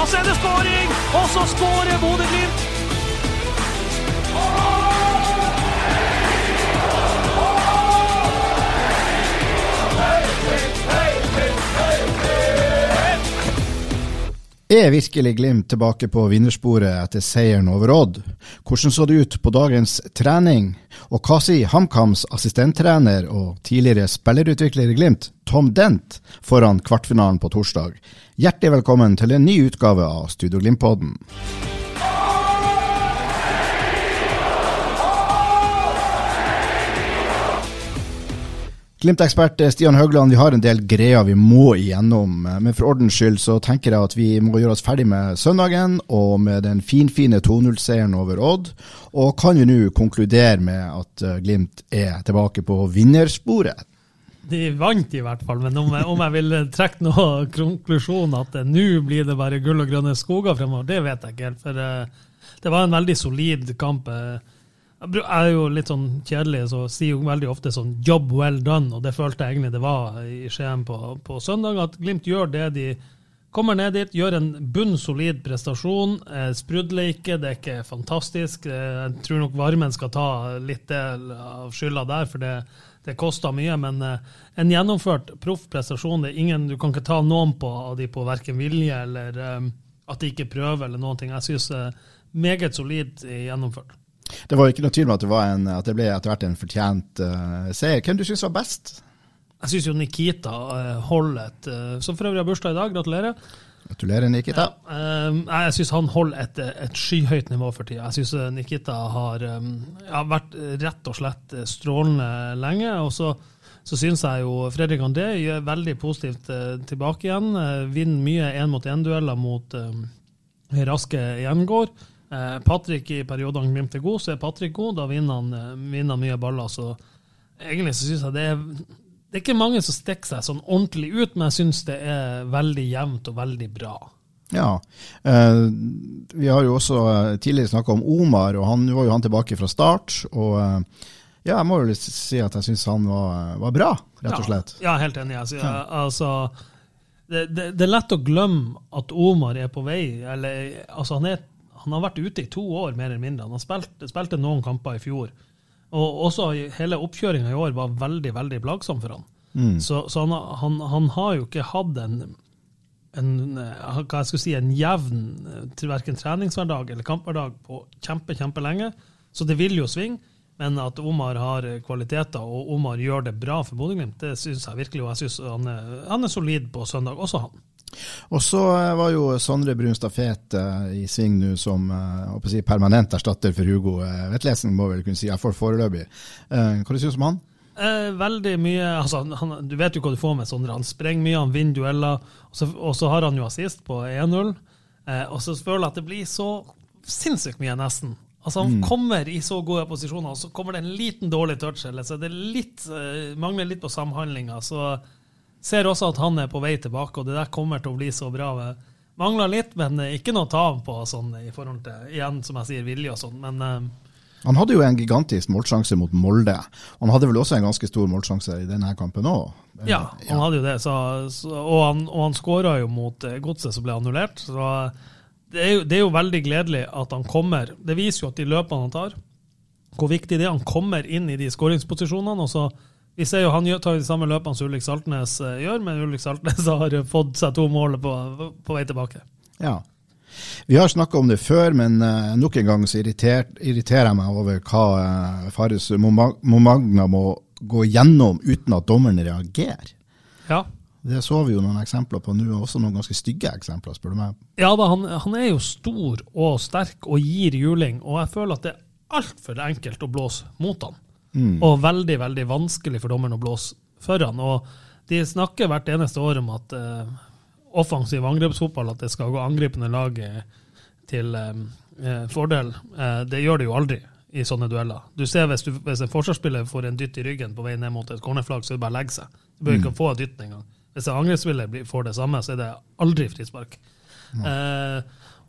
Og så er skåring, og så skårer Bodø-Glimt! Er virkelig Glimt tilbake på vinnersporet etter seieren over Odd? Hvordan så det ut på dagens trening? Og hva sier HamKams assistenttrener og tidligere spillerutvikler i Glimt, Tom Dent, foran kvartfinalen på torsdag? Hjertelig velkommen til en ny utgave av Studio Glimt-podden. Glimt-ekspert Stian Høgland, vi har en del greier vi må igjennom. Men for ordens skyld så tenker jeg at vi må gjøre oss ferdig med søndagen og med den finfine 2-0-seieren over Odd. Og kan vi nå konkludere med at eh, Glimt er tilbake på vinnersporet? De vant i hvert fall, men om jeg, om jeg vil trekke noen konklusjon at eh, nå blir det bare gull og grønne skoger fremover, det vet jeg ikke helt. For eh, det var en veldig solid kamp. eh. Jeg er jo litt sånn kjedelig, så sier jo veldig ofte sånn 'job well done', og det følte jeg egentlig det var i Skien på, på søndag. At Glimt gjør det de kommer ned dit, gjør en bunnsolid prestasjon. Eh, sprudler ikke, det er ikke fantastisk. Eh, jeg tror nok varmen skal ta litt del av skylda der, for det, det koster mye. Men eh, en gjennomført proff prestasjon, det er ingen, du kan ikke ta noen på av de på verken vilje eller eh, at de ikke prøver eller noen ting. Jeg syns eh, meget solid gjennomført. Det var jo ikke noe tvil om at det, var en, at det ble etter hvert en fortjent uh, seier. Hvem du syns var best? Jeg syns jo Nikita uh, et eh, Som for øvrig har bursdag i dag, gratulerer. Gratulerer, Nikita. Eh, jeg syns han holder et, et skyhøyt nivå for tida. Jeg syns Nikita har, um, har vært rett og slett strålende lenge. Og så, så syns jeg jo Fredrik André gjør veldig positivt uh, tilbake igjen. Uh, vinner mye én-mot-én-dueller mot eh, raske gjengård. Eh, Patrick i periodene Glimt er god, så er Patrick god. Da vinner han, eh, vinner han mye baller. Så egentlig så syns jeg det er det er ikke mange som stikker seg sånn ordentlig ut, men jeg syns det er veldig jevnt og veldig bra. Ja. Eh, vi har jo også eh, tidligere snakka om Omar, og han var jo han tilbake fra start. Og eh, ja, jeg må jo si at jeg syns han var, var bra, rett og slett. Ja, ja helt enig. Jeg, Altså, altså det, det, det er lett å glemme at Omar er på vei. Eller, altså, han, er, han har vært ute i to år, mer eller mindre. Han har spilt, spilte noen kamper i fjor. Og også hele oppkjøringa i år var veldig veldig plagsom for han. Så, så han, han, han har jo ikke hatt en, en eh, hva jeg skal si, en jevn eh, verken treningshverdag eller kamphverdag på kjempe, kjempelenge. Så det vil jo svinge. Men at Omar har eh, kvaliteter, og Omar gjør det bra for Bodø-Glimt, det syns jeg virkelig. Og jeg syns han, han er solid på søndag, også han. Og så eh, var jo Sondre Brunstad Fet eh, i sving nå som eh, si, permanent erstatter for Hugo Vetlesen, må vel kunne si, iallfall foreløpig. Hva synes du om han? Eh, veldig mye altså, han, Du vet jo hva du får med Sondre. Han sprenger mye, han vinner dueller. Og så, og så har han jo assist på 1-0. Eh, og så føler jeg at det blir så sinnssykt mye, nesten. Altså Han kommer i så gode posisjoner, og så kommer det en liten dårlig touch. Eller så det litt, eh, mangler litt på samhandlinga. Så ser også at han er på vei tilbake, og det der kommer til å bli så bra. Mangler litt, men eh, ikke noe tav på sånn, i forhold til igjen, som jeg sier, vilje og sånn. Men eh, Han hadde jo en gigantisk målsjanse mot Molde. Han hadde vel også en ganske stor målsjanse i denne kampen òg. Ja, han hadde jo det. Så, så, og han, og han skåra jo mot eh, Godset, som ble annullert. Så det er, jo, det er jo veldig gledelig at han kommer. Det viser jo at de løpene han tar, hvor viktig det er. Han kommer inn i de skåringsposisjonene. og så vi ser jo Han tar de samme løpene som Ulrik Saltnes eh, gjør, men Ulrik Saltnes har fått seg to mål på, på vei tilbake. Ja. Vi har snakka om det før, men uh, nok en gang så irriter, irriterer jeg meg over hva uh, Fares Momag- Momagna må gå gjennom uten at dommeren reagerer. Ja, Det så vi jo noen eksempler på nå, også noen ganske stygge eksempler, spør du meg. Ja da, han, han er jo stor og sterk og gir juling, og jeg føler at det er altfor enkelt å blåse mot han. Og veldig, veldig vanskelig for dommeren å blåse foran. Og de snakker hvert eneste år om at eh, offensiv angrepsfotball, at det skal gå angripende lag til eh, eh, fordel. Eh, det gjør det jo aldri i sånne dueller. Du ser Hvis, du, hvis en forsvarsspiller får en dytt i ryggen på vei ned mot et cornerflagg, så er det bare å legge seg. Du bør ikke få dytten engang. Hvis en angrepsspiller får det samme, så er det aldri frispark. Eh,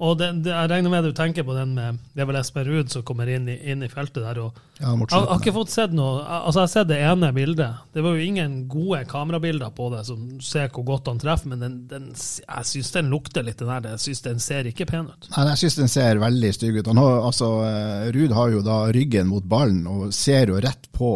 og det, det, jeg regner med du tenker på den med Det er vel Espen Ruud som kommer inn i, inn i feltet der. og Ja, jeg, jeg har ikke fått sett noe Altså, jeg har sett det ene bildet. Det var jo ingen gode kamerabilder på det som ser hvor godt han treffer, men den, den, jeg syns den lukter litt, den der. Jeg syns den ser ikke pen ut. Nei, jeg syns den ser veldig stygg ut. Har, altså, eh, Ruud har jo da ryggen mot ballen og ser jo rett på,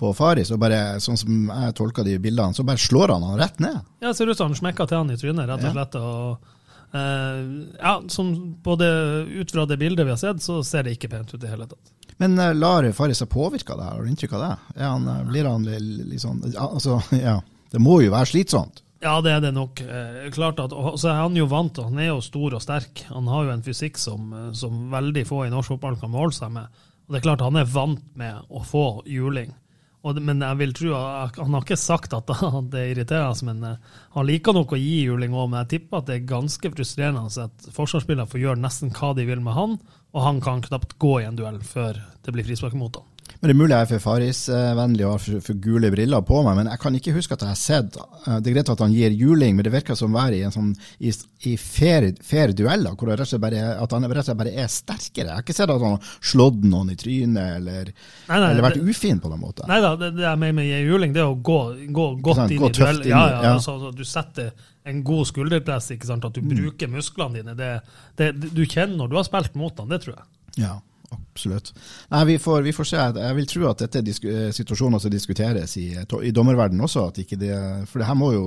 på Faris. Og bare, sånn som jeg tolka de bildene, så bare slår han han rett ned. Ja, det ser ut som han smekka til han i trynet, rett og slett. og ja, som både Ut fra det bildet vi har sett, så ser det ikke pent ut i det hele tatt. Men eh, lar Farris seg påvirke av det her? Har du inntrykk av det? Han, eh, blir han ja, Altså, ja. Det må jo være slitsomt. Ja, det er det nok. Eh, klart at, så er han jo vant, han er jo stor og sterk. Han har jo en fysikk som, eh, som veldig få i norsk fotball kan måle seg med. Og det er klart han er vant med å få juling. Det- men jeg vil tro, Han har ikke sagt at det irriterer irriterende, men eh, han liker nok å gi juling òg. Men jeg tipper at det er ganske frustrerende at forsvarsspillere får gjøre nesten hva de vil med han, og han kan knapt gå i en duell før det blir frispark mot han. Men Det er mulig jeg er for farisvennlig og har for, gule briller på meg, men jeg kan ikke huske at jeg har sett eh, Det er greit at han gir juling, men det virker som å være i en sånn i, i fair, fair dueller, hvor rett og slett bare, at han rett og slett bare er sterkere. Jeg har ikke sett at han har slått noen i trynet eller, Nei, nei, eller vært det- ufin på noen måte. Nei da, det, det jeg mener med juling, det er å gå, gå godt sant, inn gå i duell. Ja, ja, ja. Altså, altså, du setter en god skulderpress, ikke sant? at du bruker musklene dine. Det, det, du kjenner når du har spilt mot han, det tror jeg. Ja, absolutt. Nei, vi får, vi får se. Jeg vil tro at dette er eh, situasjoner som diskuteres i, i dommerverdenen også. Det, for det her må jo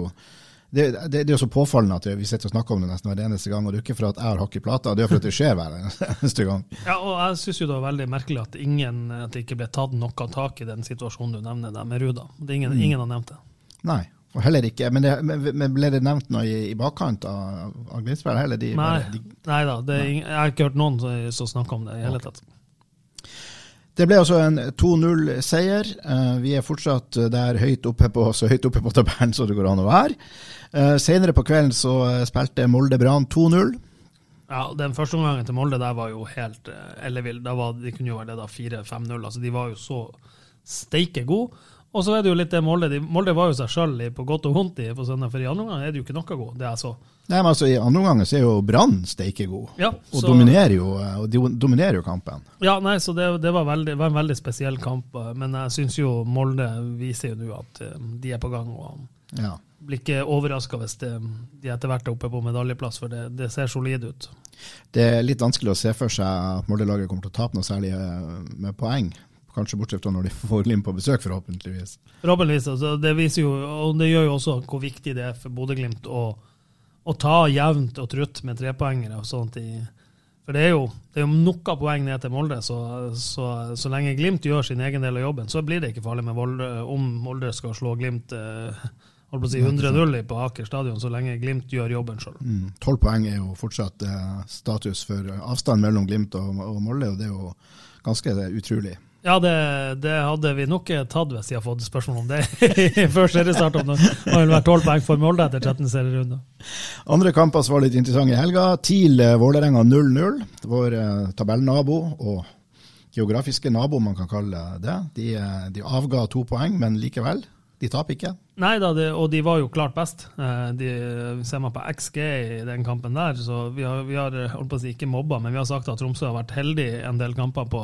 det, det, det er jo så påfallende at vi sitter og snakker om det nesten hver eneste gang. og Det er ikke for at jeg har hakk i plata, det er for at det skjer hver eneste gang. Ja, og jeg syns det var veldig merkelig at, ingen, at det ikke ble tatt noe tak i den situasjonen du nevner der med Ruda. Det ingen, ingen, ingen har nevnt det. Nei, og heller ikke. Men, det, men, ble det nevnt noe i, i bakkant av, av? Heller de, Nei, de, nei da, det nei. jeg har ikke hørt noen som, snakker om det i hele tatt. Det ble altså en 2-0-seier. vi er fortsatt der høyt oppe på, så høyt oppe på tabellen som det går an å være. Uh, senere på kvelden så eh, spilte Molde Brann 2-0. Ja, Den første omgangen til Molde der var jo helt ellevill. De kunne jo være leda 4-5-0. altså De var jo så steike gode. Og så er det jo litt det Molde de, Molde var jo seg sjøl på godt og vondt i på søndag, for i andre omgang er det jo ikke noe god, Det jeg så. Nei, men altså I andre omgang er jo Brann steike god, Ja, og, så- dominerer jo, og de dominerer jo kampen. Ja, nei, så det, det var, veldig, var en veldig spesiell kamp. Men jeg syns jo Molde viser jo nå at eh, de er på gang. og Ja. blir ikke overraska hvis de, de etter hvert er oppe på medaljeplass, for det, det ser solid ut. Det er litt vanskelig å se for seg at Molde-laget kommer til å tape noe særlig eh, med poeng. Kanskje bortsett fra når de får Glimt på besøk, forhåpentligvis. Forhåpentligvis. Altså, det viser jo, og det gjør jo også hvor viktig det er for Bodø-Glimt å, å ta jevnt og trutt med trepoengere. og sånt i for det er jo, det er jo noe poeng ned til Molde, så, så, så lenge Glimt gjør sin egen del av jobben, så blir det ikke farlig med Molde om Molde skal slå Glimt eh, holdt på å si 100-0 på Aker stadion, så lenge Glimt gjør jobben sjøl. Mm. Poeng er jo fortsatt eh, status for avstand mellom Glimt og, og Molde, og det er jo ganske utrolig. Ja, det, det hadde vi nok tatt hvis jeg hadde fått spørsmål om det før seriestart. Om det ville vært 12 poeng for Molde etter 13 serierunder. Andre kamper som var litt interessante i helga. TIL eh, Vålerenga 0-0. Vår eh, tabellnabo og geografiske nabo, man kan kalle det. De, eh, de avga to poeng, men likevel. De taper ikke. Nei da, det, og de var jo klart best. Eh, De, ser man på XG i den kampen der, så vi har, vi har si, ikke mobba, men vi har sagt at Tromsø har vært heldig en del kamper på,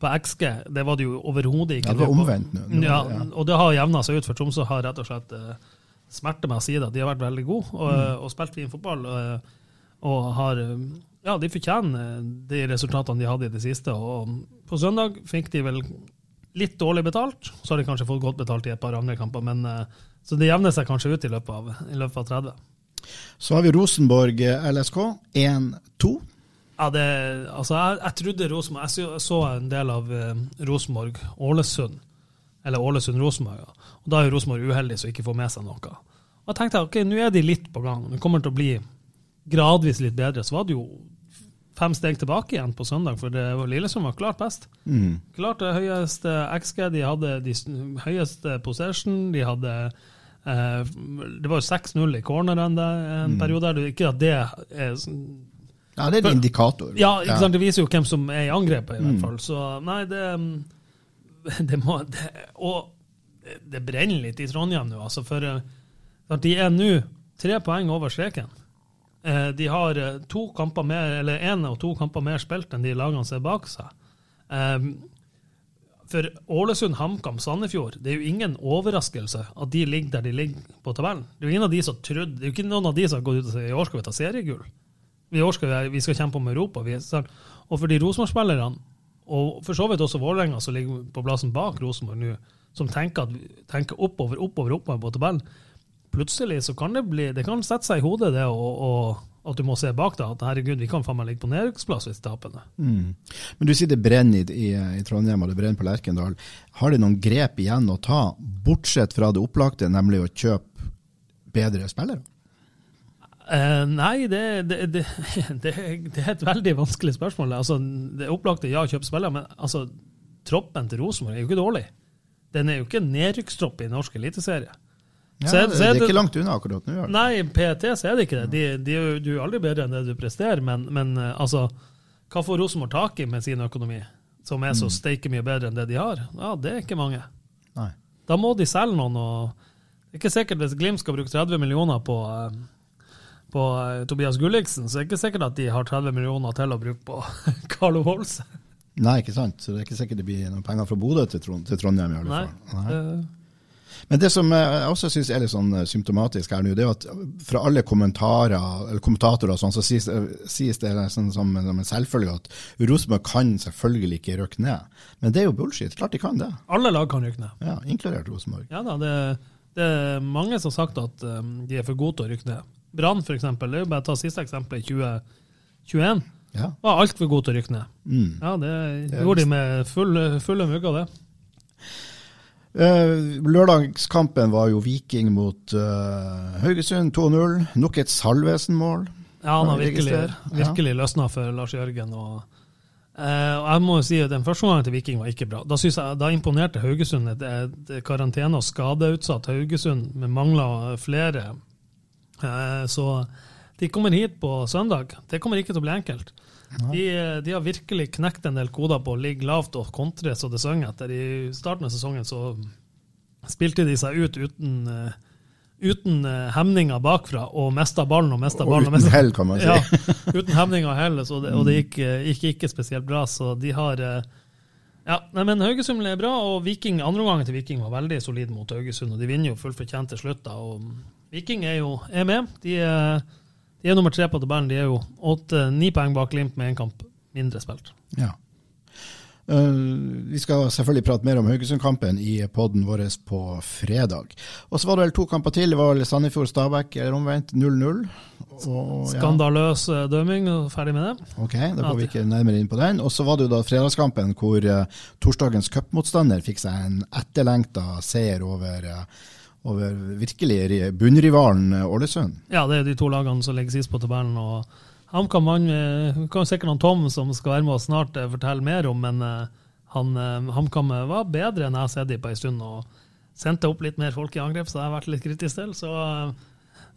på XG. Det var det jo overhodet ikke. Ja, det var omvendt nå. Ja, og det har jevna seg ut, for Tromsø har rett og slett uh, smerte med å si det. De har vært veldig gode og, Mm. og spilt fin fotball. Og, og har eh, Ja, de fortjener de resultatene de hadde i det siste. Og på søndag fikk de vel litt dårlig betalt. Så har de kanskje fått godt betalt i et par andre kamper, men eh, så det jevner seg kanskje ut i løpet av, i løpet av 30. Så har vi Rosenborg eh, LSK 1-2. Ja, det, altså jeg, jeg trodde Rosenborg Jeg så, så en del av eh, Rosenborg-Ålesund. Eller Ålesund-Rosenborg. Ja. Og Da er jo Rosenborg uheldig som ikke får med seg noe. Og jeg tenkte ok, nå er de litt på gang. Det kommer til å bli gradvis litt bedre. Så var det jo fem steg tilbake igjen på søndag, for det var Lillesund var klart best. Mm. Klart det høyeste XG, de hadde de høyeste possession, de hadde eh, Det var jo 6-0 i corneren en en periode. Ikke at det er sånn- Ja, det er en indikator. Ja, ikke sant? det viser jo hvem som er i angrepet, i Mm. hvert fall. Så nei, det, det må det, Og det brenner litt i Trondheim nå, altså. For eh, at de er nå tre poeng over streken. Eh, De har eh, to kamper mer, eller én og to kamper mer spilt enn de lagene som er bak seg. For Ålesund, HamKam, Sandefjord, det er jo ingen overraskelse at de ligger der de ligger på tabellen. Det er jo ingen av de som trodde, det er jo ikke noen av de som har gått ut og sagt i år skal vi ta seriegull. I år skal vi, vi skal kjempe om Europa. Og for de Rosenborg-spillerne, og for så vidt også Vålerenga, som ligger på plassen bak Rosenborg nå, som tenker, at, tenker oppover, oppover, oppover på tabellen, plutselig så kan det bli, det kan sette seg i hodet det, og, og at du må se bak deg, at herregud, vi kan faen meg ligge på nedrykksplass hvis vi taper det. Mm. Men du sier det brenner i, i, i Trondheim og det brenner på Lerkendal. Har de noen grep igjen å ta, bortsett fra det opplagte, nemlig å kjøpe bedre spillere? Eh, nei, det, det, det, det, er et veldig vanskelig spørsmål. Altså, det opplagte ja, kjøpe spillere, men altså, troppen til Rosenborg er jo ikke dårlig. Den er jo ikke en nedrykkstropp i norsk eliteserie. Ja, Så er- det, er ikke langt unna akkurat nå. Nei, PET så er det ikke det. De, de, jo- du er aldri bedre enn det du presterer, men, men eh, altså, hva får Rosenborg tak i med sin økonomi, som er så steike mye bedre enn det de har? Ja, Det er ikke mange. Nei. Da må de selge noen. og Det er ikke sikkert hvis Glimt skal bruke 30 millioner på, eh, på eh, Tobias Gulliksen, så er det ikke sikkert at de har 30 millioner til å bruke på Carlo Holse. Nei, ikke sant. Så det er ikke sikkert det blir noen penger fra Bodø til, Trond, til Trondheim. i alle fall. Nei. Nei. Men det som eh, jeg også syns er litt sånn eh, symptomatisk her nå, det er at fra alle kommentarer, eller kommentatorer sånn, så sies, sies det sånn som, som en selvfølge at Rosenborg kan selvfølgelig ikke rykke ned. Men det er jo bullshit. Klart de kan det. alle lag kan rykke ned. Ja, Inkludert Rosenborg. Ja da, det, det er mange som har sagt at um, de er for gode til å rykke ned. Brann, eksempel, det er jo bare å ta siste eksempelet, 2021, Ja. var altfor god til å rykke ned. Mm. Ja, det det gjorde de med full, fulle mugger, det. Uh, lørdagskampen var jo Viking mot uh, Haugesund 2-0. Nok et Salvesen-mål. Ja, han har virkelig, virkelig løsna for Lars Jørgen. Og, Uh, og jeg må jo si at Den første gangen til Viking var ikke bra. Da, jeg, da imponerte Haugesund et, et karantene- og skadeutsatt Haugesund med mangler flere. Eh, så de kommer hit på søndag. Det kommer ikke til å bli enkelt. De, de har virkelig knekt en del koder på å ligge lavt og kontre så det synger etter. I starten av sesongen så spilte de seg ut uten, eh, uten eh, hemninger bakfra og mista ballen og mista Og uten hell, kan man si. Ja, uten hemninger og hell, så det, og det gikk, eh, gikk ikke spesielt bra. Så de har eh, ja, men Haugesund er bra, og Viking, andre omgangen til Viking var veldig solid mot Haugesund. og De vinner jo fullt fortjent til slutt. da, og Viking er jo er med. De er, de er nummer tre på tabellen. De er jo åtte-ni poeng bak Glimt med én kamp mindre spilt. Ja. Eh, vi skal selvfølgelig prate mer om Haugesund-kampen i podden vår på fredag. Og så var det vel to kamper til. Det var vel Sandefjord-Stabæk eller omvendt 0-0. Og, ja, Skandaløs eh, dømming, og ferdig med det. Ok, da går vi ikke nærmere inn på den. Og så var det jo da fredagskampen hvor uh, torsdagens cupmotstander fikk seg en etterlengta seier over, uh, over virkelig bunnrivalen Ålesund. Ja, det er de to lagene som legger sist på tabellen. og HamKam Vi kan sikkert han Tom som skal være med oss snart eh, fortelle mer om, men eh, eh, HamKam var bedre enn jeg har sett dem på en stund. og Sendte opp litt mer folk i angrep, så jeg har vært litt kritisk til. Så eh,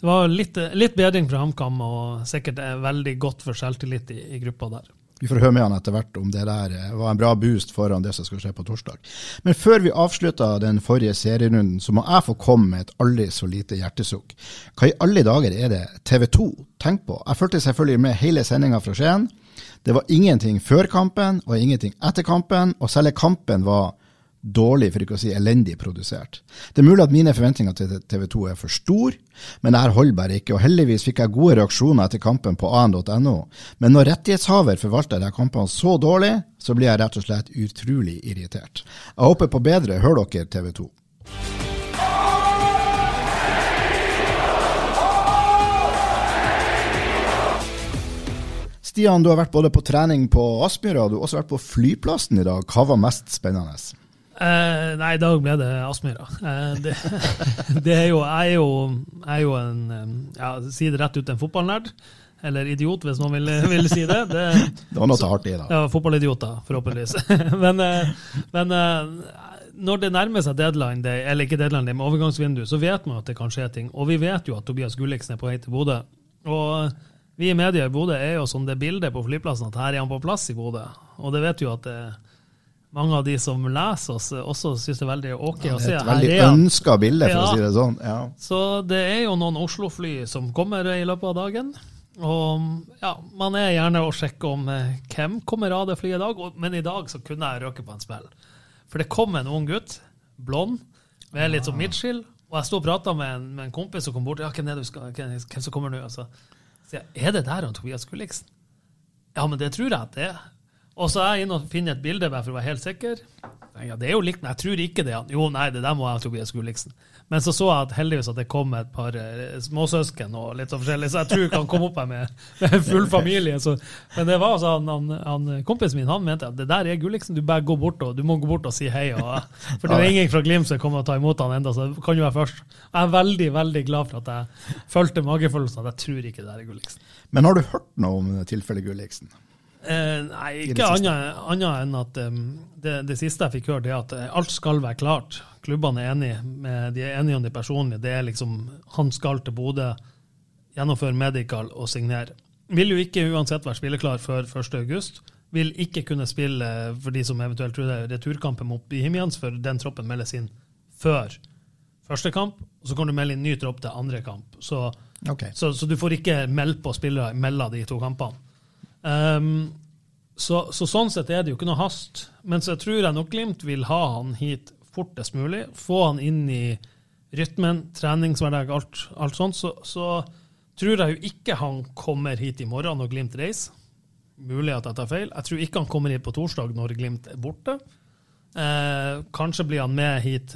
det var litt, litt bedring fra HamKam, og sikkert eh, veldig godt for selvtillit i, i gruppa der. Vi får høre med han etter hvert om det der eh, var en bra boost foran det som skal skje på torsdag. Men før vi avslutter den forrige serierunden, så må jeg få komme med et aldri så lite hjertesukk. Hva i alle dager er det TV 2 tenker på? Jeg fulgte selvfølgelig med hele sendinga fra Skien. Det var ingenting før kampen og ingenting etter kampen, og selve kampen var dårlig, for ikke å si elendig produsert. Det er mulig at mine forventninger til TV 2 er for store, men det her holder bare ikke, og heldigvis fikk jeg gode reaksjoner etter kampen på an.no. Men når rettighetshaver forvalter disse kampene så dårlig, så blir jeg rett og slett utrolig irritert. Jeg håper på bedre, hør dere TV 2. Stian, du har vært både på trening på Aspmyra og du har også vært på flyplassen i dag. Hva var mest spennende? Eh, nei, i dag ble det Aspmyra. Eh, det, det er jo, jeg er jo, jeg er jo en eh, ja, Si det rett ut, en fotballnerd. Eller idiot, hvis noen vil, vil si det. det Det var noe å ta hardt i, da. ja, fotballidioter, forhåpentligvis. men eh, men eh, når det nærmer seg deadline day, eller ikke deadline day, men overgangsvindu, så vet man at det kan skje ting. Og vi vet jo at Tobias Gulliksen er på vei til Bodø. Og vi i media i Bodø er jo som det bildet på flyplassen at her er han på plass i Bodø. Og det vet jo at det, mange av de som leser oss, også syns det er veldig ok å Det er et veldig er ønska bilde, for Ja. å si det sånn. Ja. Så det er jo noen Oslo-fly som kommer i løpet av dagen. Og ja, man er gjerne å sjekke om eh, hvem kommer av det flyet i dag, men i dag så kunne jeg røke på en smell. For det kom en ung gutt, blond, med litt sånn midtskill, og jeg sto og prata med, en- med en kompis som kom bort. Ja, hvem er det du skal, hvem, hvem som kommer nå? Og så sier jeg, er det der han Tobias Gulliksen? Ja, men det tror jeg at det er. Og så er jeg inne og finner et bilde bare for å være helt sikker. Ja, det er jo likt, men jeg tror ikke det er han. Jo, nei, det der må jeg Tobias Gulliksen. Men så så jeg at heldigvis at det kom et par eh, småsøsken og litt sånn forskjellig, så jeg tror ikke han kom opp her med, med full familie. Så, men det var altså han, han, han, kompisen min han mente at det der er Gulliksen, du bare går bort og du må gå bort og si hei. Og, for det er ingen fra Glimt som kommer og ta imot han enda, så det kan jo være først. Jeg er veldig veldig glad for at jeg følte magefølelsen at jeg tror ikke det der er Gulliksen. Men har du hørt noe om tilfellet Gulliksen? Eh, nei, ikke annet, annet enn at um, det, det siste jeg fikk høre, det er at eh, alt skal være klart. Klubbene er enige, med, de er enige om det personlige. Det er liksom, Han skal til Bodø, gjennomføre medical og signere. Vil jo ikke uansett være spilleklar før 1.8. Vil ikke kunne spille for de som eventuelt tror det er returkampen mot Bohemians, for den troppen meldes inn før første kamp. Og så kan du melde inn ny tropp til andre kamp. Så okay. så, så du får ikke melde på spillere mellom de to kampene. Ehm, så, så sånn sett er det jo ikke noe hast. Men så tror jeg nok Glimt vil ha han hit fortest mulig. Få han inn i rytmen, treningshverdag, alt, alt sånt. Så, så tror jeg jo ikke han kommer hit i morgen når Glimt reiser. Mulig at jeg tar feil. Jeg tror ikke han kommer hit på torsdag når Glimt er borte. Eh, kanskje blir han med hit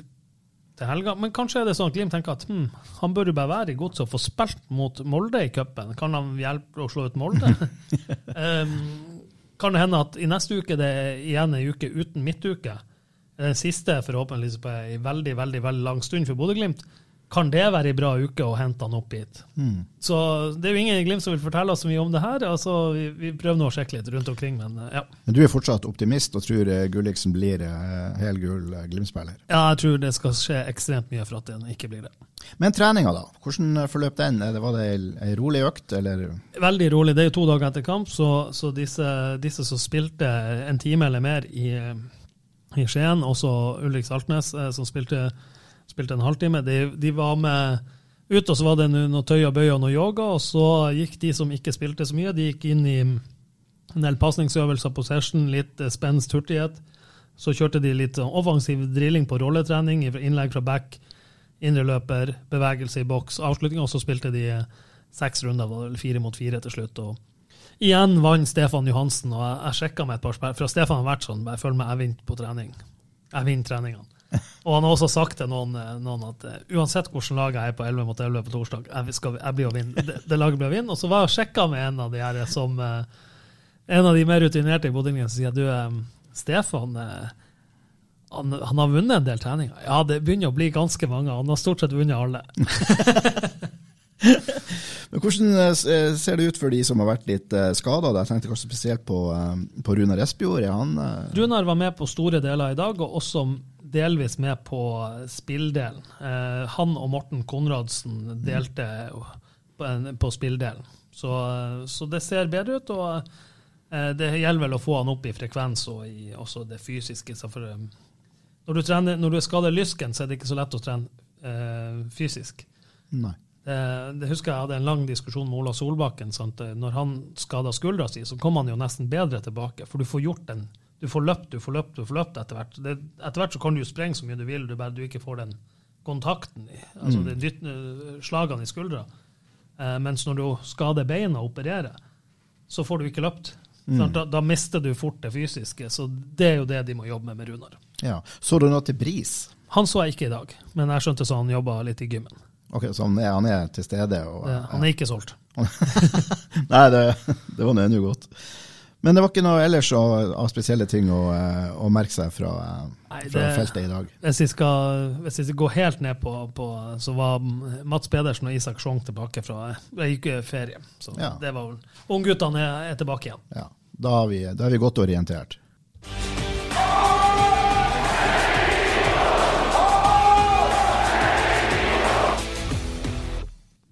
til helga, men kanskje er det sånn at Glimt tenker at hm, han bør jo bare være i godset og få spilt mot Molde i cupen. Kan han hjelpe å slå ut Molde? um, kan det hende at i neste uke det er igjen ei uke uten midtuke? Den siste forhåpentligvis på ei veldig veldig, veldig lang stund for Bodø-Glimt. Kan det være ei bra uke å hente han opp hit? Så det er jo ingen i Glimt som vil fortelle oss så mye om det her. altså Vi, vi prøver nå å sjekke litt rundt omkring, men eh, ja. Men du er fortsatt optimist og tror eh, Gulliksen blir eh, helgull eh, Glimt-spiller? ja. Jeg tror det skal skje ekstremt mye for at den ikke blir det. Men treninga, da? Hvordan forløp den? Var det ei- rolig økt, eller? Veldig rolig. Det er jo to dager etter kamp, så, så disse, disse som spilte en time eller mer i, i Skien, også Ulrik Saltnes, som spilte, spilte en halvtime, de, de var med ut, og så var det noe tøy og bøy og noe yoga, og så gikk de som ikke spilte så mye, de gikk inn i en del pasningsøvelser session, litt eh, spenst, hurtighet. Så kjørte de litt offensiv drilling på rolletrening, innlegg fra back, indre løper, bevegelse i boks, avslutning, og så spilte de eh, seks runder, var fire mot fire til slutt. og Igjen vant Stefan Johansen, og jeg, jeg sjekka med et par spill. Fra Stefan har vært sånn, jeg føler meg jeg vinner på trening. Jeg vinner treningene. Og han har også sagt til noen, eh, noen at eh, uansett hvilket lag jeg er på 11 mot 11 på torsdag, jeg, skal, jeg blir å vinne. Det, det laget blir å vinne. Og så var jeg og sjekka med en av de her som eh, En av de mer rutinerte i Bodø som sier du, Stefan han, han har vunnet en del treninger. Ja, det begynner å bli ganske mange. Han har stort sett vunnet alle. Men hvordan ser det ut for de som har vært litt skada? Jeg tenkte kanskje spesielt på, på Runar Espejord. Han Runar var med på store deler i dag, og også delvis med på spilldelen. Eh, han og Morten Konradsen delte på, på spilldelen. Så, så det ser bedre ut. og eh, Det gjelder vel å få han opp i frekvens og i også det fysiske. Eh, når, du trener, når du skader lysken, så er det ikke så lett å trene eh, fysisk. Nei. Det, det husker jeg hadde en lang diskusjon med Ola Solbakken. Sant? Når han skada skuldra si, så kom han jo nesten bedre tilbake. For du får gjort den, du får løpt, du får løpt, du får løpt etter hvert. Det, etter hvert så kan du jo sprenge så mye du vil, du bare du ikke får den kontakten, altså de dytt, slagene i skuldra. Eh, mens når du skader beina og opererer, så får du ikke løpt. Mm. Da, da mister du fort det fysiske. Så det er jo det de må jobbe med med Runar. Ja. Så du noe til Bris? Han så jeg ikke i dag, men jeg skjønte så han jobba litt i gymmen. Ok, Så han er, han er til stede? Og, ja, han er ikke solgt. Nei, det, det var nå ennå godt. Men det var ikke noe ellers av, av spesielle ting å, eh, å, merke seg fra, Nei, fra det, feltet i dag? Hvis vi skal, hvis vi går gå helt ned på, på, så var Mats Pedersen og Isak Sjong tilbake fra ferie. Så ja. det var Ungguttene er, er tilbake igjen. Ja, Da, har vi, da er vi godt orientert.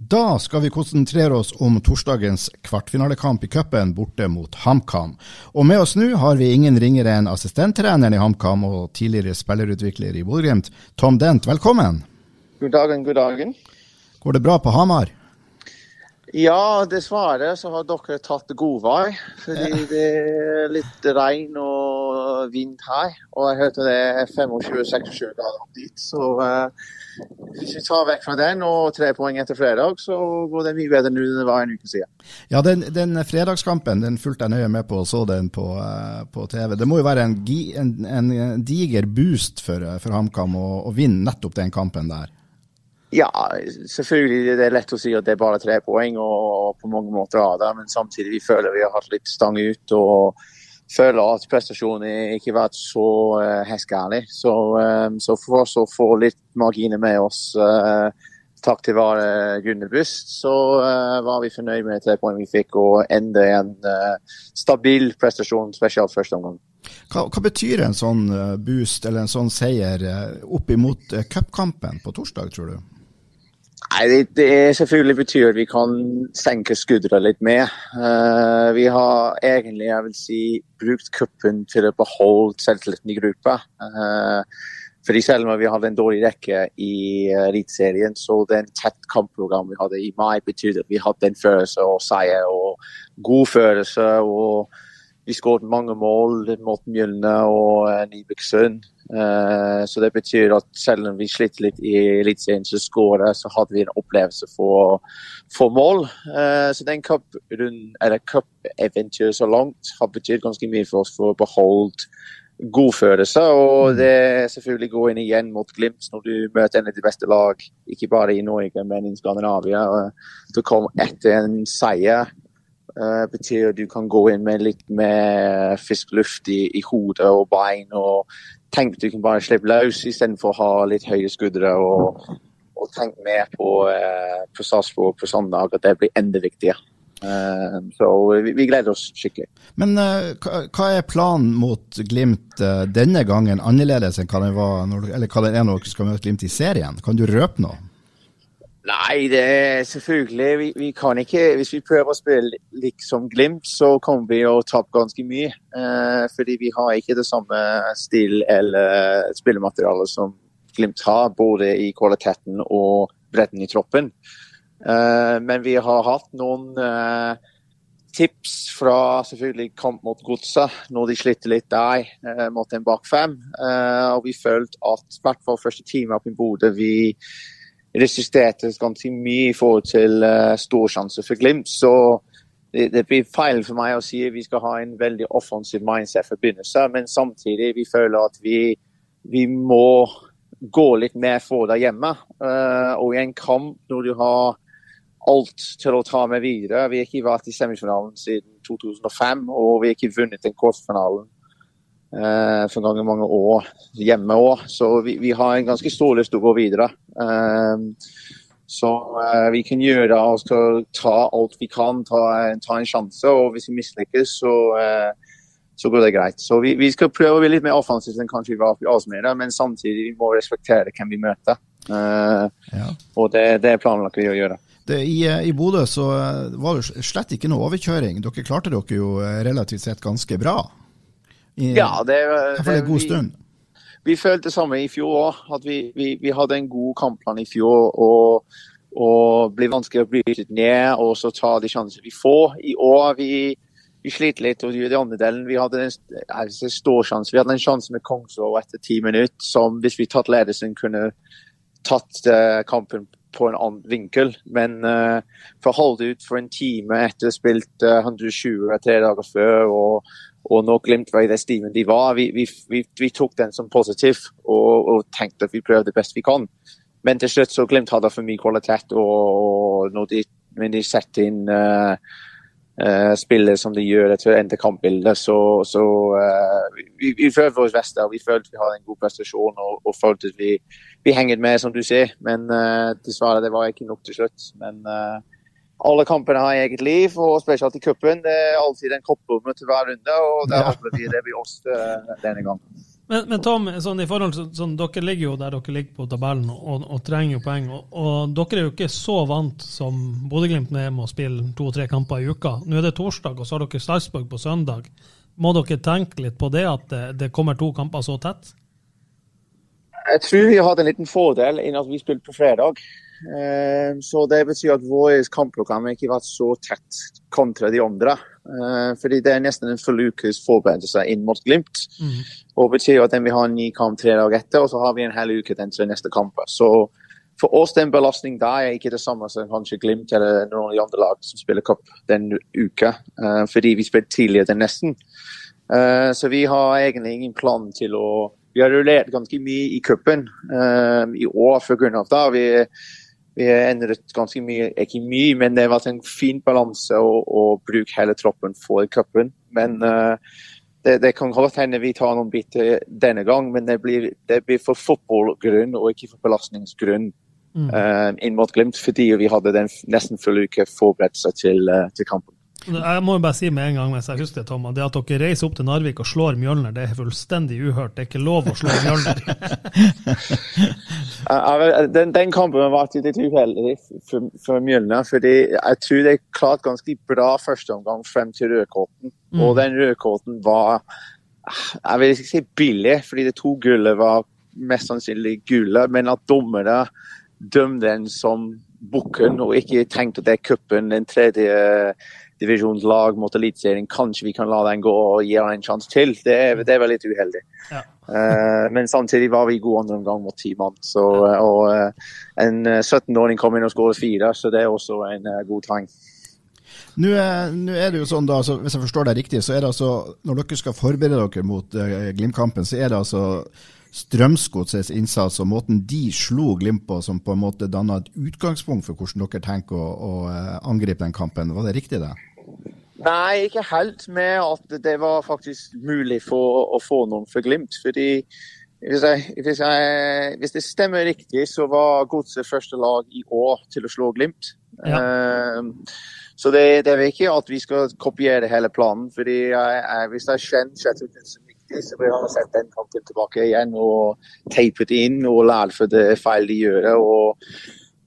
Da skal vi konsentrere oss om torsdagens kvartfinalekamp i cupen borte mot HamKam. Og med oss nå har vi ingen ringere enn assistenttreneren i HamKam og tidligere spillerutvikler i Bodø-Glimt, Tom Dent. Velkommen. God dagen, god dagen. Går det bra på Hamar? Ja, dessverre så har dere tatt godvei. Fordi det er litt regn og vind her. Og jeg hørte det er 25-26 grader opp dit. Så uh, hvis vi tar vekk fra den og tre poeng etter fredag, så går det mye bedre nå enn det var en uke siden. Ja, den, den fredagskampen den fulgte jeg nøye med på og så den på, uh, på TV. Det må jo være en, en, en diger boost for, for HamKam å, å vinne nettopp den kampen der? Ja, selvfølgelig det er lett å si at det er bare tre poeng og på mange måter av det, men samtidig vi føler vi har hatt litt stang ut. og føler at prestasjonen ikke har vært så uh. Så, um, så, for oss å få litt marginer med oss, uh, takk til vår Gunnebust, så var vi fornøyd med tre poeng vi fikk, og enda en stabil prestasjon, spesielt første omgang. Hva, hva, betyr en sånn boost eller en sånn seier opp imot cupkampen på torsdag, tror du? Nei, det, selvfølgelig betyr at vi kan senke skuldra litt mer. Uh, vi har egentlig jeg vil si, brukt cupen til å beholde selvtilliten i gruppa. Uh, fordi selv om vi hadde en dårlig rekke i Eliteserien, uh, så den tett kampprogram vi hadde i mai, betydde at vi hadde en følelse og seier og god følelse. og vi skåret mange mål mot Mjølne og Nybergsund. Uh, så det betyr at selv om vi slitt litt i Eliteserien, så skåret, så hadde vi en opplevelse for, for mål. Uh, så den cup-eventyret så langt har betydd ganske mye for oss for å beholde god følelse. Og mm. det er selvfølgelig gå inn igjen mot Glimt når du møter en av de beste lag, ikke bare i Norge, men i Skandinavia. Du kom etter en seier Uh, betyr at du kan gå inn med litt mer frisk luft i, i hodet og bein. og Tenk at du kan bare slippe løs istedenfor å ha litt høye skuddere. Og, og tenk mer på, eh, på Sarpsborg på søndag, at det blir enda viktigere. Eh, så vi, vi, gleder oss skikkelig. Men hva er planen mot Glimt denne gangen, annerledes enn hva den hva det er når dere skal møte Glimt i serien? Kan du røpe noe? Nei, det er selvfølgelig vi, vi, kan ikke Hvis vi prøver å spille liksom Glimt, så kommer vi å tape ganske mye. Eh, fordi vi har ikke det samme stil eller spillemateriale som Glimt har, både i kvaliteten og bredden i troppen. Eh, men vi har hatt noen eh, tips fra selvfølgelig kamp mot Godset, når de sliter litt der eh, mot en bak fem. Eh, og vi følte at i hvert fall første time opp i Bodø vi resisterte ganske mye i forhold til uh, storsjanser for Glimt. Så det, det, blir feil for meg å si at vi skal ha en veldig offensiv mindset for begynnelsen, men samtidig vi føler at vi, vi må gå litt mer for det hjemme. Uh, og i en kamp når du har alt til å ta med videre Vi har ikke vært i semifinalen siden 2005, og vi har ikke vunnet den kvartfinalen uh, for mange, mange år hjemme òg. Så vi, vi, har en ganske stor lyst til å gå videre. Eh, så eh, vi kan gjøre det og skal ta alt vi kan, ta, ta en sjanse. Og hvis vi mislykkes, så, uh, så, går det greit. Så vi, vi, skal prøve å bli litt mer offensive enn kanskje vi var i Asmere, men samtidig vi må respektere hvem vi møter. Uh, ja. Og det, det planlagt å gjøre. Det, I i Bodø så var det slett ikke noe overkjøring. Dere klarte dere jo relativt sett ganske bra. I, ja, det, det, en god stund vi følte det samme i fjor òg. At vi, vi, vi, hadde en god kampplan i fjor. og og blir vanskelig å bryte ned og så ta de sjansene vi får. I år vi, vi sliter litt. og i andre delen, Vi hadde en altså, stor sjanse. Vi hadde en sjanse med Kongsvåg etter ti minutter som hvis vi tatt ledelsen, kunne tatt uh, kampen på en annen vinkel. Men uh, for å holde ut for en time etter å ha spilt uh, 120 tre dager før og og når Glimt var i det stimen de var, vi, vi, vi, vi tok den som positiv og, og, tenkte at vi prøvde det best vi kan. Men til slutt så Glimt hadde for mye kvalitet, og, når de, når de setter inn uh, uh, spillet som de gjør etter endte kampbildet. Så, så uh, vi, vi føler vårt beste, vi følte vi har en god prestasjon og, og følte at vi, vi henger med, som du sier. Men dessverre, det var ikke nok til slutt. Men alle kampene har eget liv, og spesielt i cupen. Det er alltid en koppbombe til hver runde, og der håper vi det blir oss denne gangen. Men, men, Tom, sånn, i forhold til, sånn, dere ligger jo der dere ligger på tabellen og, og trenger jo poeng. Og, og, dere er jo ikke så vant som Bodø-Glimt er med å spille to-tre kamper i uka. Nå er det torsdag, og så har dere Sarpsborg på søndag. Må dere tenke litt på det, at det, det, kommer to kamper så tett? Jeg tror vi har hatt en liten fordel innen at vi spilte på fredag. Eh, så det betyr at vårt kampprogram ikke har vært så tett kontra de andre. Uh, fordi det er nesten en full ukes forberedelse inn mot Glimt. Mm. Og betyr at vi har en ny kamp tre dager etter, og så har vi en hel uke til neste kamp. Så for oss den belastning der er ikke det samme som kanskje Glimt eller noen av de andre lag som spiller cup den uka, uh, fordi vi spilte tidligere den nesten. Så vi har egentlig ingen plan til å Vi har rullert ganske mye i cupen i år pga. det. Vi vi har endret ganske mye, ikke mye, men det har vært en fin balanse å, å bruke hele troppen for cupen. Men uh, det, det, kan godt hende vi tar noen biter denne gang, men det blir, det blir for fotballgrunn og ikke for belastningsgrunn mm. uh, inn mot Glimt, fordi vi hadde den nesten fulle uke forberedt seg til, uh, til kampen. Jeg må jo bare si med en gang mens jeg husker det, Tom, det at dere reiser opp til Narvik og slår Mjølner, det er fullstendig uhørt. Det er ikke lov å slå Mjølner. den, den, kampen var litt uheldig for, for, Mjølner. fordi jeg tror de klarte ganske bra første omgang frem til rødkåten. Mm. Og den rødkåten var jeg vil ikke si billig, fordi det to gullet var mest sannsynlig gule, men at dommerne dømte den som bukken og ikke tenkte at det er cupen, den tredje divisjonslag mot Eliteserien, kanskje vi kan la den gå og gi den en sjanse til. Det, det var litt uheldig. Ja. uh, men samtidig var vi i god andre omgang mot ti mann. Uh, og uh, en 17-åring kom inn og skåret fire, så det er også en god tegn. Nå er, nå er, det jo sånn da, så Hvis jeg forstår deg riktig, så er det altså når dere skal forberede dere mot uh, Glimt-kampen, så er det altså Strømsgodsets innsats og måten de slo Glimt på, som på en måte danna et utgangspunkt for hvordan dere tenker å, å angripe den kampen. Var det riktig, det? Nei, ikke helt med at det var faktisk mulig for å få noen for Glimt. fordi hvis, jeg, hvis, jeg, hvis det stemmer riktig, så var Godset første lag i år til å slå Glimt. Ja. Uh, så det, det, er ikke at vi skal kopiere hele planen. fordi jeg, hvis jeg kjenner Kjetil så vil jeg ha sett den kampen tilbake igjen og tapet inn og lært for det feil de gjør. og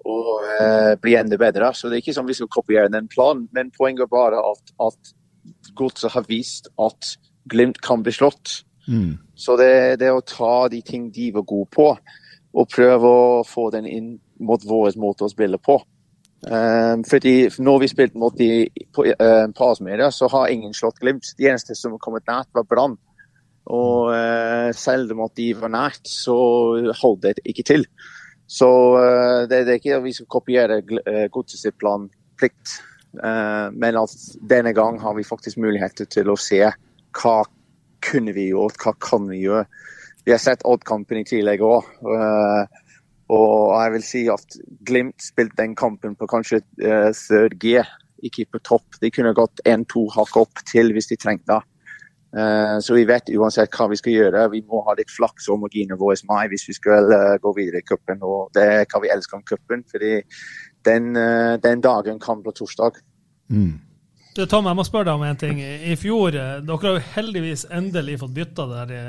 og eh, bli enda bedre. Så det er ikke sånn vi skal kopiere den planen, men poenget er bare at, at Godset har vist at Glimt kan bli slått. Mm. Så det, det er å ta de ting de var gode på, og prøve å få den inn mot vår måte å spille på. Um, fordi når vi spilte mot de på, uh, på så har ingen slått Glimt. De eneste som har kommet nært, var Brann. Og uh, selv om de var nært, så holdt det ikke til. Så uh, det, det, er ikke at vi skal kopiere godsets plan plikt, uh, men at denne gang har vi faktisk muligheter til å se hva kunne vi gjort, hva kan vi gjøre. Vi har sett Odd-kampen i tillegg òg. og jeg vil si at Glimt spilte den kampen på kanskje third G, ikke på topp. De kunne gått én-to hakk opp til hvis de trengte det. Eh, så vi vet uansett hva vi skal gjøre. Vi må ha litt flaks og marginer våre mai hvis vi skal uh, gå videre i cupen. Og det er hva vi elsker om cupen, fordi den, uh, den, dagen kan bli torsdag. Mm. Du, Tom, jeg må spørre deg om en ting. I fjor, Dere har jo heldigvis endelig fått bytta det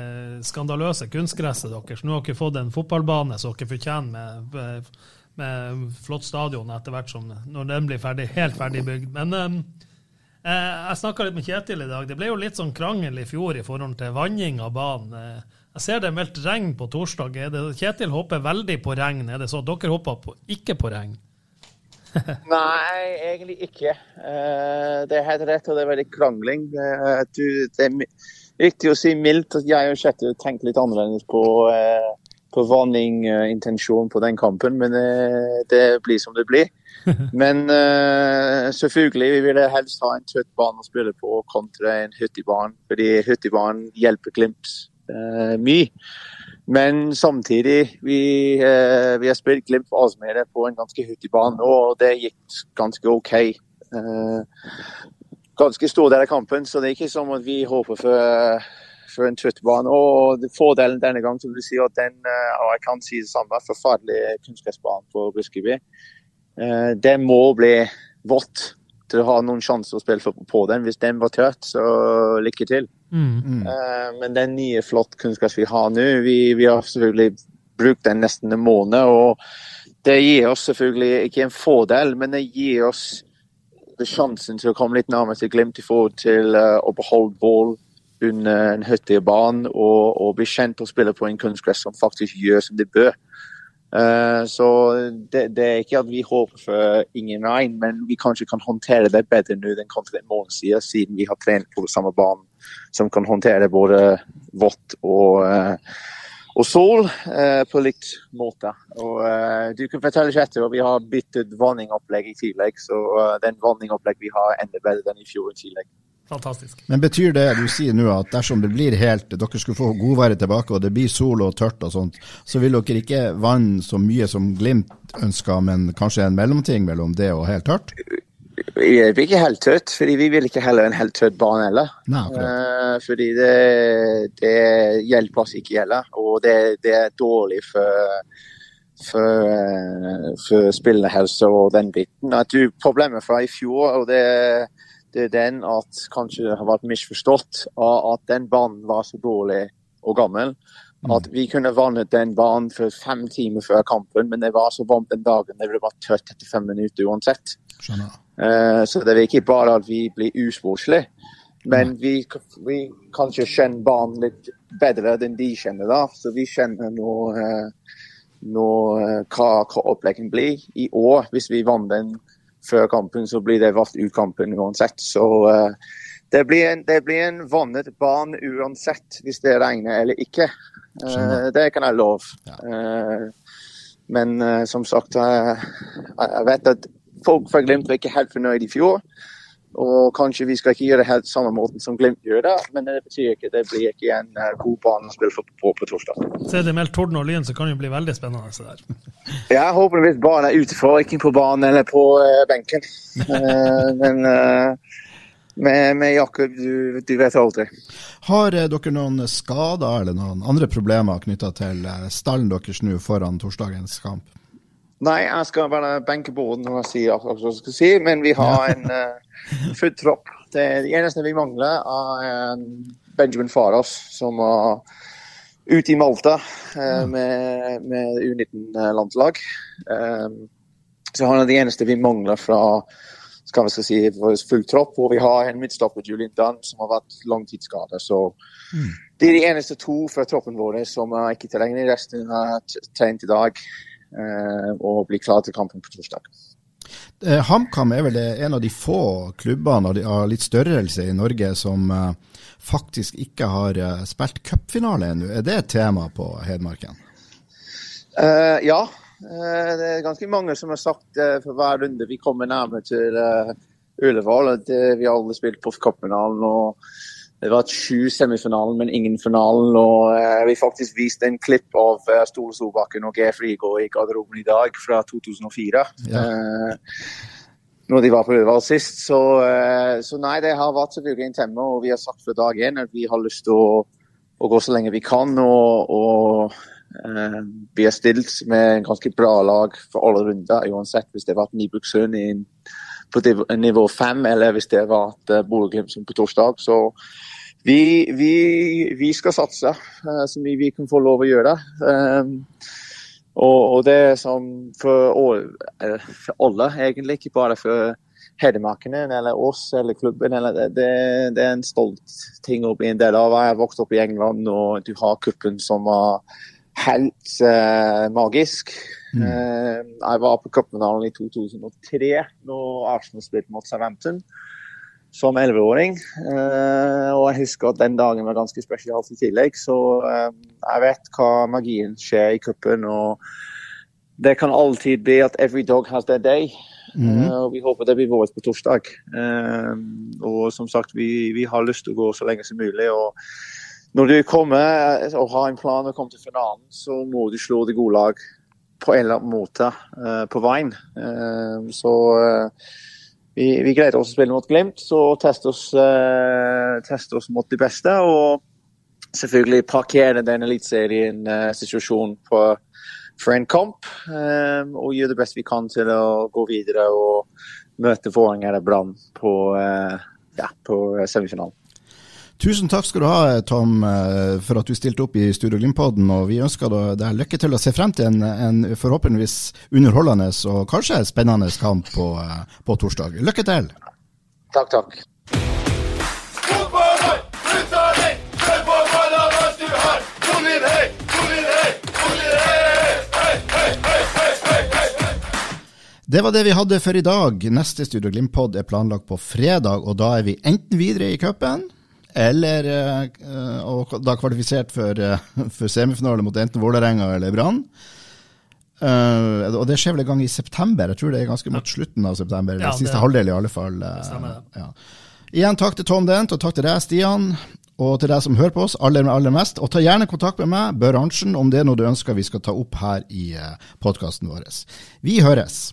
skandaløse kunstgresset deres. Nå har dere fått en fotballbane som dere fortjener med, med flott stadion etter hvert som når den blir ferdig, helt ferdig bygd. Men Eh, jeg snakka litt med Kjetil i dag. Det ble jo litt sånn krangel i fjor i forhold til vanning av banen. Eh, jeg ser det er meldt regn på torsdag. Kjetil håper veldig på regn. Er det så dere håper på, ikke på regn? Nei, egentlig ikke. Eh, det er helt rett, og det er veldig krangling. Det er viktig å si mildt jeg og Kjetil tenkte litt annerledes på på vanning-intensjon på den kampen, men det blir som det blir. Men uh, selvfølgelig vi ville helst ha en tøtt bane å spille på kontra en hyttebane, fordi hyttebanen hjelper Glimt uh, mye. Men samtidig, vi, uh, vi har spilt Glimt på på en ganske hyttebane, og det gikk ganske OK. ganske stor del av kampen, så det er ikke som at vi håper for, for en trøtt. Og fordelen denne gangen som du sier, at den, og jeg kan si det samme, forferdelig kunnskapsbane på Briskeby, det må bli vått til å ha noen sjanse å spille på den. Hvis den var tørt, så lykke til. Mm. mm. men den nye, flott kunnskapen vi har nå, vi, vi, har selvfølgelig brukt den nesten en måned. og Det gir oss selvfølgelig ikke en fordel, men det gir oss sjansen til å komme litt nærmere til Glimt i forhold til uh, å beholde ball under en hyttig bane og, og, bli kjent og spille på en kunstgress som faktisk gjør som det bør. Uh, så det, det, er ikke at vi håper for ingen regn, men vi kanskje kan håndtere det bedre nå enn kanskje en måned siden, siden vi har trent på samme bane som kan håndtere både vått og uh, og sol eh, på likt måte. Og eh, Du kan fortelle etter, og vi har byttet vanningopplegg i tillegg. Så uh, den vanningopplegg vi har, enda bedre enn i fjor i tillegg. Fantastisk. Men Betyr det du sier nå at dersom det blir helt, dere skulle få godværet tilbake og det blir sol og tørt og sånt, så vil dere ikke vanne så mye som Glimt ønsker, men kanskje en mellomting mellom det og helt tørt? Jeg hjelper ikke helt tørt, fordi vi vil ikke heller en helt tørt barn heller. Nei, uh, fordi det, det, hjelper oss ikke heller, og det, det er dårlig for, for, uh, for spillerhelse og den biten. At du, problemet fra i fjor, og det, det er den at kanskje det har vært misforstått, at den banen var så dårlig og gammel. Mm. At vi kunne vannet den banen for fem timer før kampen, men det var så varmt den dagen. Det ble bare tørt etter fem minutter uansett. Skjønner. Eh, så det er ikke bare at vi blir usportslige, men vi, vi kanskje kjenner barn litt bedre enn de kjenner da. Så vi kjenner nå, eh, nå eh, hva, hva opplegget blir. I år, hvis vi vant den før kampen, så blir det valgt ut kampen uansett. Så det blir en, det blir en vannet barn uansett hvis det regner eller ikke. Det kan jeg love. Ja. Men som sagt, jeg vet at folk fra Glimt var ikke helt fornøyd i fjor. Og kanskje vi skal ikke gjøre det helt samme måten som Glimt gjør det, men det betyr ikke det blir ikke en uh, god bane å spille på på torsdag. Så er det meldt torden og lyn, så kan det bli veldig spennende. Så der. Jeg håper hvis banen er utenfor, ikke på banen eller på uh, benken. Uh, men med, med Jakob, du, du, vet aldri. Har dere noen skader eller noen andre problemer knytta til stallen deres nå foran torsdagens kamp? Nei, jeg skal bare benke båten når jeg sier akkurat hva jeg skal si, men vi har en uh, full tropp. Det, det, eneste vi mangler, er Benjamin Faros, som var ute i Malta uh, med, med U19-landslag. Um, så han er det eneste vi mangler fra skal vi skal si, full tropp. Og vi har en midtstopper, Julian Dunn, som har vært langtidsskada. Så mm. det er de eneste to fra troppen vår som er ikke tilgjengelig. Resten er trent i dag. Eh, og bli klar til kampen på torsdag. Eh, HamKam er vel en av de få klubbene av litt størrelse i Norge som eh, faktisk ikke har spilt cupfinale ennå. Er det et tema på Hedmarken? Uh, ja, uh, det er ganske mange som har sagt uh, for hver runde vi kommer nærmere til Ullevål at vi har aldri spilt på det var sju semifinalen, men ingen finalen. Og eh, vi faktisk viste en klipp av eh, Stole Solbakken og Geir Frigård i garderoben i dag fra 2004. Ja. Eh, når de var på Øvervald sist. Så, eh, så, nei, det har vært selvfølgelig en temme. og vi har sagt fra dag én at vi har lyst til å, å, gå så lenge vi kan. og, og eh, vi har stilt med en ganske bra lag for alle runder, uansett hvis det har vært Nybruktsund på nivå fem, eller hvis det var vært uh, Bodø-Glimt på torsdag. Så vi, vi, vi, skal satse uh, så mye vi kan få lov å gjøre. Um, og, og, det er sånn for, for, alle, egentlig, ikke bare for Hedmarkene eller oss eller klubben. Eller det, det, er en stolt ting å bli en del av. Jeg har vokst opp i England, og du har kuppen som var helt uh, magisk. Mm. Uh, jeg var på cupfinalen i 2003, når Arsenal spilte mot Southampton som 11-åring. Uh, og jeg husker at den dagen var ganske spesial i tillegg. Så uh, jeg vet hva magien skjer i cupen. Og det kan alltid bli at every dog has their day. Mm. og vi håper det blir vårt på torsdag. og som sagt, vi, vi, har lyst til å gå så lenge som mulig. og når du kommer og har en plan og kommer til finalen, så må du slå det gode lag på en eller annen måte på veien. så vi, vi gleder oss til å spille mot Glimt, og teste oss, teste oss mot de beste. Og selvfølgelig parkere den eliteserien-situasjonen uh, for en kamp. Og gjøre det beste vi kan til å gå videre og møte eller Brann på, uh, ja, på semifinalen. Tusen takk skal du ha, Tom, eh, for at du stilte opp i Studio Glimt-podden. Og vi ønsker deg lykke til å se frem til en, en forhåpentligvis underholdende og kanskje spennende kamp på, eh, på torsdag. Lykke til! Takk, takk. Det var det vi hadde for i dag. Neste Studio Glimt-pod er planlagt på fredag, og da er vi enten videre i cupen eller eh, og da kvalifisert for, eh, for semifinale mot enten Vålerenga eller Brann. Uh, og det skjer vel en gang i september, jeg tror det er ganske mot slutten av september. Ja, siste det, halvdel, i alle fall. Uh, ja. Igjen takk til Tom Dent, og takk til deg, Stian. Og til deg som hører på oss aller, aller mest. Og ta gjerne kontakt med meg, Bør Arntzen, om det er noe du ønsker vi skal ta opp her i podkasten vår. Vi høres.